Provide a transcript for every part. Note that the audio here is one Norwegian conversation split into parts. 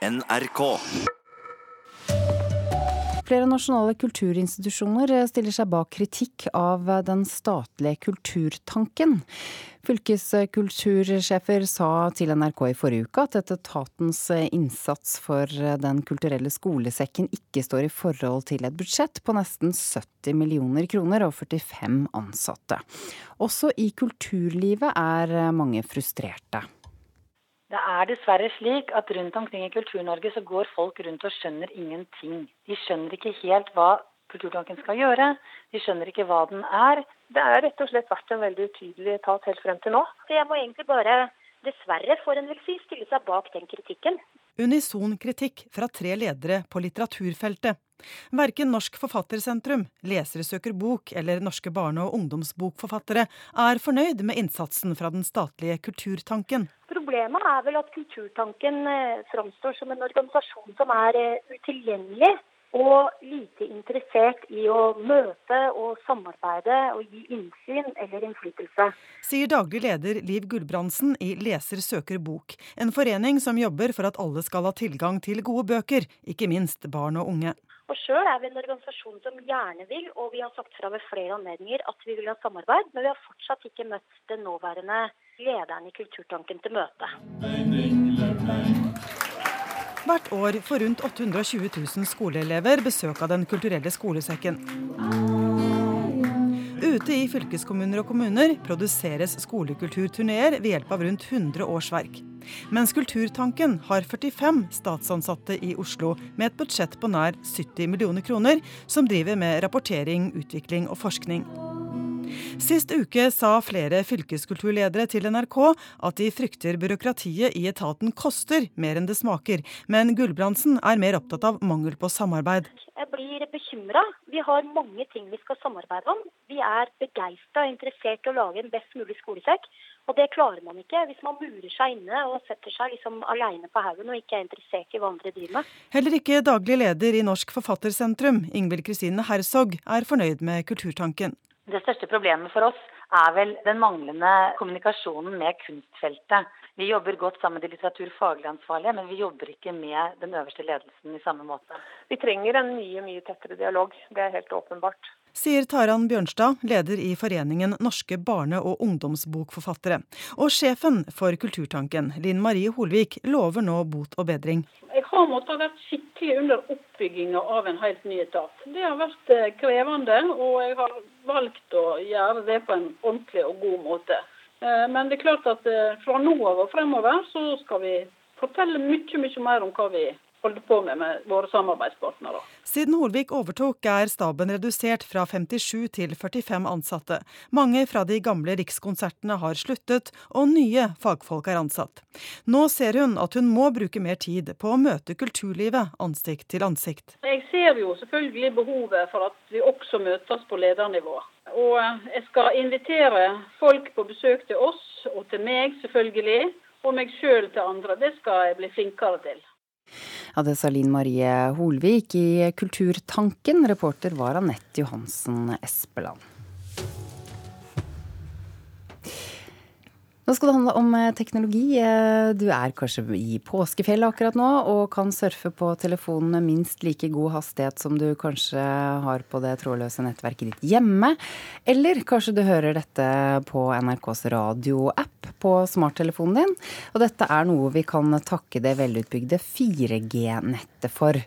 NRK. Flere nasjonale kulturinstitusjoner stiller seg bak kritikk av den statlige Kulturtanken. Fylkeskultursjefer sa til NRK i forrige uke at etatens innsats for Den kulturelle skolesekken ikke står i forhold til et budsjett på nesten 70 millioner kroner og 45 ansatte. Også i kulturlivet er mange frustrerte. Det er dessverre slik at rundt omkring i Kultur-Norge så går folk rundt og skjønner ingenting. De skjønner ikke helt hva Kulturtanken skal gjøre. De skjønner ikke hva den er. Det er rett og slett vært en veldig utydelig etat helt frem til nå. Så jeg må egentlig bare, dessverre får en vel si, stille seg bak den kritikken. Unison kritikk fra tre ledere på litteraturfeltet. Verken Norsk Forfattersentrum, Lesere søker bok eller norske barne- og ungdomsbokforfattere er fornøyd med innsatsen fra den statlige Kulturtanken. Problemet er vel at Kulturtanken eh, framstår som en organisasjon som er eh, utilgjengelig og lite interessert i å møte og samarbeide og gi innsyn eller innflytelse. Sier daglig leder Liv Gulbrandsen i Leser søker bok, en forening som jobber for at alle skal ha tilgang til gode bøker, ikke minst barn og unge. Og Sjøl er vi en organisasjon som gjerne vil, og vi har sagt fra ved flere anledninger at vi vil ha samarbeid, men vi har fortsatt ikke møtt den nåværende lederen i Kulturtanken til møte. Hvert år får rundt 820 000 skoleelever besøk av Den kulturelle skolesekken. Ute i fylkeskommuner og kommuner produseres skolekulturturneer ved hjelp av rundt 100 årsverk. Mens Kulturtanken har 45 statsansatte i Oslo med et budsjett på nær 70 millioner kroner, som driver med rapportering, utvikling og forskning. Sist uke sa flere fylkeskulturledere til NRK at de frykter byråkratiet i etaten koster mer enn det smaker, men Gulbrandsen er mer opptatt av mangel på samarbeid. Jeg blir bekymra. Vi har mange ting vi skal samarbeide om. Vi er begeistra og interessert i å lage en best mulig skolesekk. Og det klarer man ikke hvis man murer seg inne og setter seg liksom aleine på haugen og ikke er interessert i hva andre driver med. Heller ikke daglig leder i Norsk Forfattersentrum, Ingvild Kristine Herzog, er fornøyd med Kulturtanken. Det største problemet for oss er vel den manglende kommunikasjonen med kunstfeltet. Vi jobber godt sammen med de litteraturfaglig ansvarlige, men vi jobber ikke med den øverste ledelsen i samme måte. Vi trenger en mye, mye tettere dialog. Det er helt åpenbart. Sier Taran Bjørnstad, leder i Foreningen norske barne- og ungdomsbokforfattere. Og sjefen for Kulturtanken, Linn Marie Holvik, lover nå bot og bedring. Jeg har måttet vært skikkelig under oppbygginga av en helt ny etat. Det har vært eh, krevende, og jeg har valgt å gjøre det på en ordentlig og god måte. Eh, men det er klart at eh, fra nå av og fremover så skal vi fortelle mye, mye mer om hva vi holder på med med våre samarbeidspartnere. Siden Holvik overtok er staben redusert fra 57 til 45 ansatte. Mange fra de gamle Rikskonsertene har sluttet, og nye fagfolk er ansatt. Nå ser hun at hun må bruke mer tid på å møte kulturlivet ansikt til ansikt. Jeg ser jo selvfølgelig behovet for at vi også møtes på ledernivå. Og jeg skal invitere folk på besøk til oss, og til meg selvfølgelig, og meg sjøl til andre. Det skal jeg bli flinkere til. Ja, det sa Linn Marie Holvik i Kulturtanken. Reporter var Anette Johansen Espeland. Nå skal det handle om eh, teknologi. Eh, du er kanskje i påskefjellet akkurat nå og kan surfe på telefonen med minst like god hastighet som du kanskje har på det trådløse nettverket ditt hjemme. Eller kanskje du hører dette på NRKs radioapp på smarttelefonen din. Og dette er noe vi kan takke det velutbygde 4G-nettet for.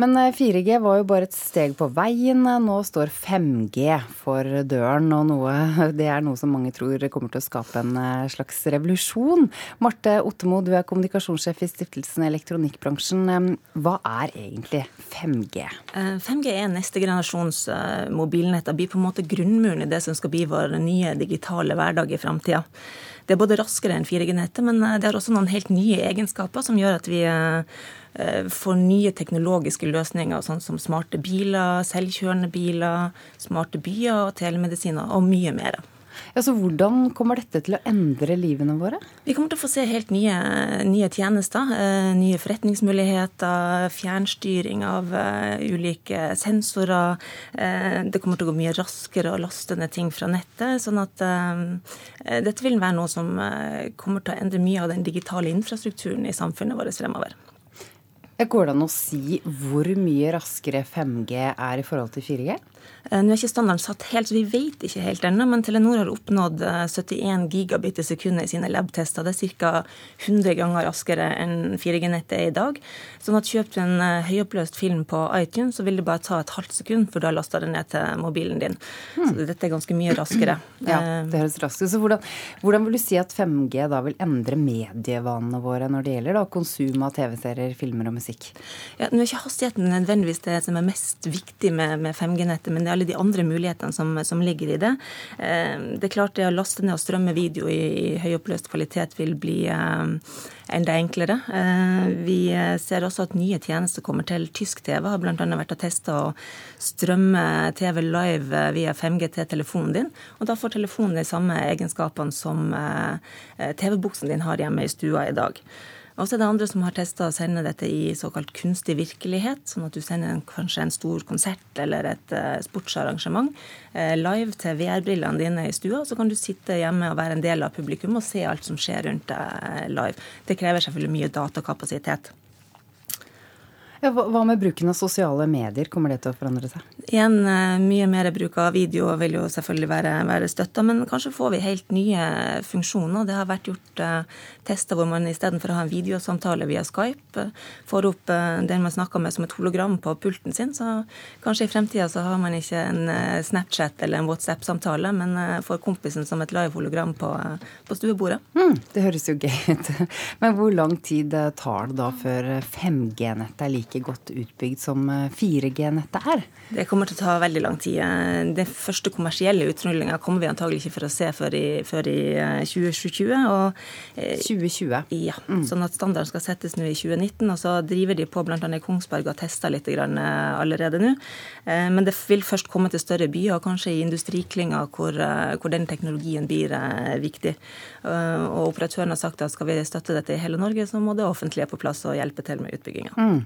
Men 4G eh, var jo bare et steg på veien. Nå står 5G for døren, og noe, det er noe som mange tror kommer til å skape en slags slags revolusjon. Marte Ottemo, du er kommunikasjonssjef i stiftelsen Elektronikkbransjen. Hva er egentlig 5G? 5G eh, er neste generasjons eh, mobilnett. Det blir på en måte grunnmuren i det som skal bli vår nye digitale hverdag i framtida. Det er både raskere enn 4G-nettet, men eh, det har også noen helt nye egenskaper som gjør at vi får nye teknologiske løsninger, sånn som smarte biler, selvkjørende biler, smarte byer, og telemedisiner og mye mer. Ja, så Hvordan kommer dette til å endre livene våre? Vi kommer til å få se helt nye, nye tjenester. Eh, nye forretningsmuligheter, fjernstyring av uh, ulike sensorer. Det kommer til å gå mye raskere å laste ned ting fra nettet. sånn at dette vil være noe som kommer til å endre mye av den digitale infrastrukturen i samfunnet vårt fremover. Går det an å si hvor mye raskere 5G er i forhold til 4G? Eh, nå er ikke standarden satt helt, så vi vet ikke helt ennå. Men Telenor har oppnådd 71 eh, gigabit i sekundet i sine lab-tester. Det er ca. 100 ganger raskere enn 4G-nettet er i dag. Sånn at kjøper du en eh, høyoppløst film på iTunes, så vil det bare ta et halvt sekund før du har lasta det ned til mobilen din. Hmm. Så dette er ganske mye raskere. Ja, det høres raskt ut. Så hvordan, hvordan, vil du si at 5G da vil endre medievanene våre når det gjelder da, konsum av TV-serier, filmer og musikk? Ja, nå er ikke hastigheten nødvendigvis det som er mest viktig med, med 5G-nettet, men det er alle de andre mulighetene som, som, ligger i det. Eh, det er klart det å laste ned og strømme video i, i høyoppløst kvalitet vil bli eh, enda enklere. Eh, vi ser også at nye tjenester kommer til. Tysk TV har bl.a. vært og testa å strømme TV live via 5G til telefonen din. Og da får telefonen de samme egenskapene som TV-buksen din har hjemme i stua i dag. Og så er det andre som har testa å sende dette i såkalt kunstig virkelighet. Sånn at du sender en, kanskje en stor konsert eller et uh, sportsarrangement uh, live til VR-brillene dine i stua. Så kan du sitte hjemme og være en del av publikum og se alt som skjer rundt deg uh, live. Det krever selvfølgelig mye datakapasitet. Ja, hva med bruken av sosiale medier, kommer det til å forandre seg? Igjen, eh, mye mer bruk av video vil jo selvfølgelig være, være støtta, men kanskje får vi helt nye funksjoner. Det har vært gjort uh, tester hvor man istedenfor å ha en videosamtale via Skype, uh, får opp den man snakker med som et hologram på pulten sin. Så kanskje i fremtida så har man ikke en Snapchat eller en WhatsApp-samtale, men får kompisen som et live-hologram på, på stuebordet. Mm, det høres jo gøy ut. Men hvor lang tid tar det da før 5G-nettet er like like godt utbygd som 4G-nettet eh, er? Det kommer til å ta veldig lang tid. Eh, den første kommersielle utrullinga kommer vi antagelig ikke for å se før i, før i 2020. Eh, og, 2020? Ja. Mm. Sånn at standarden skal settes nå i 2019. Og så driver de på bl.a. i Kongsberg og tester litt allerede nå. Men det vil først komme til større byer, kanskje i industriklynger hvor, hvor den teknologien blir viktig. Og operatøren har sagt at skal vi støtte dette i hele Norge, så må det offentlige på plass og hjelpe til med utbygginga. Mm.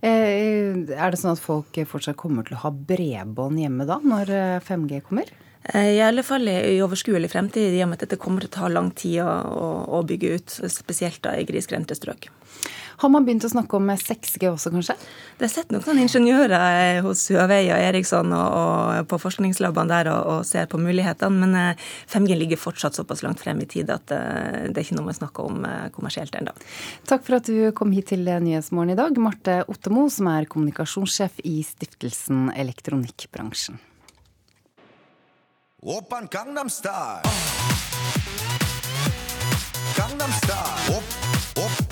Eh, er det sånn at folk fortsatt kommer til å ha bredbånd hjemme da, når 5G eh, kommer? Eh, I alle fall i overskuelig fremtid, i og med at dette kommer til å ta lang tid å, å, bygge ut. Spesielt da i grisgrendte strøk. Har man begynt å snakke om 6G også, kanskje? Det sitter sett noen ingeniører hos Huawei og Eriksson og, og på forskningslabene der og, og, ser på mulighetene, men 5G eh, ligger fortsatt såpass langt frem i tid at det er ikke noe man snakker om kommersielt ennå. Takk for at du kom hit til Nyhetsmorgen i dag, Marte Ottemo, som er kommunikasjonssjef i stiftelsen Elektronikkbransjen. Oppan Gangnam Style. Gangnam Style. Opp, opp, opp.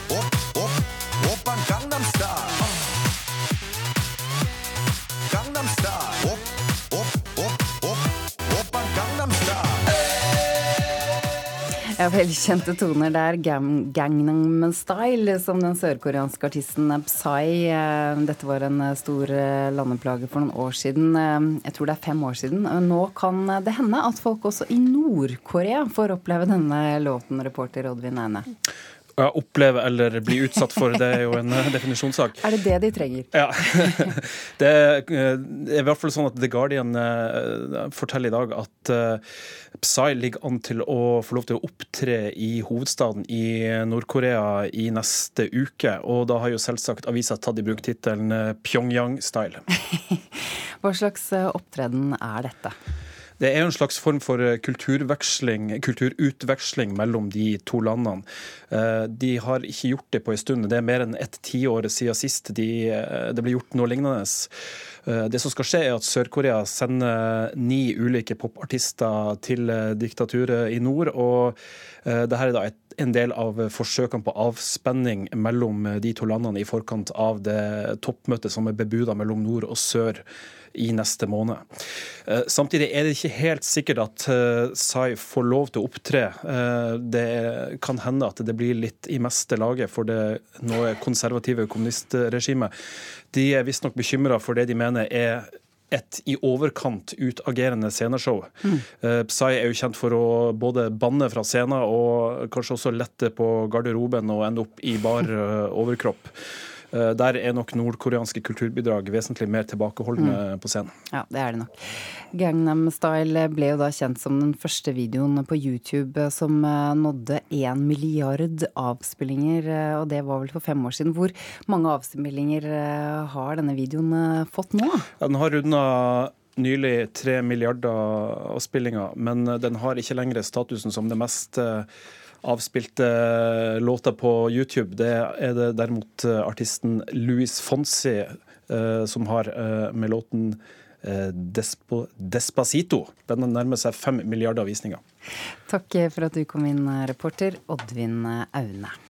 Ja, velkjente toner der. Gangnam Style, som den sørkoreanske artisten Psy. Eh, dette var en eh, stor eh, landeplage for noen år siden. Jeg tror det er fem år siden. Nå kan det hende at folk også i Nord-Korea får oppleve denne låten, reporter Oddvin Eine. Ja, oppleve eller bli utsatt for, det er jo en eh, definisjonssak. Er det det de trenger? Ja. Det er i hvert fall sånn at The Guardian eh, forteller i dag at eh, Psy ligger an til å få lov til å opptre i hovedstaden i Nord-Korea i neste uke. Og da har jo selvsagt avisa tatt i bruk tittelen Pyongyang-style. Hva slags opptreden er dette? Det er jo en slags form for eh, kulturveksling, kulturutveksling mellom de to landene. Eh, de har ikke gjort det på en stund. Det er mer enn ett tiår siden sist de, eh, det ble gjort noe lignende. Det som skal skje, er at Sør-Korea sender ni ulike popartister til diktaturet i nord. og dette er da et en del av forsøkene på avspenning mellom de to landene i forkant av det toppmøtet som er bebuda mellom nord og sør i neste måned. Eh, samtidig er det ikke helt sikkert at eh, får lov til å opptre. Eh, det kan hende at det blir litt i meste laget for det noe konservative kommunistregimet. De er visstnok bekymra for det de mener er et i overkant utagerende sceneshow. Mm. Psy er jo kjent for å både banne fra scenen og kanskje også lette på garderoben og ende opp i bar overkropp. Der er nok nordkoreanske kulturbidrag vesentlig mer tilbakeholdne mm. på scenen. Ja, det er det nok. Gangnam Style ble jo da kjent som den første videoen på YouTube som nådde én milliard avspillinger, og det var vel for fem år siden. Hvor mange avspillinger har denne videoen fått nå? Ja, den har runda nylig tre milliarder avspillinger, men den har ikke lenger statusen som det mest eh, avspilte låter på YouTube. Det er det derimot eh, artisten Louis Fonsi eh, som har med låten Despo, Despacito. Den nærmer seg fem milliarder visninger. Takk for at du kom inn, reporter Oddvin Aune.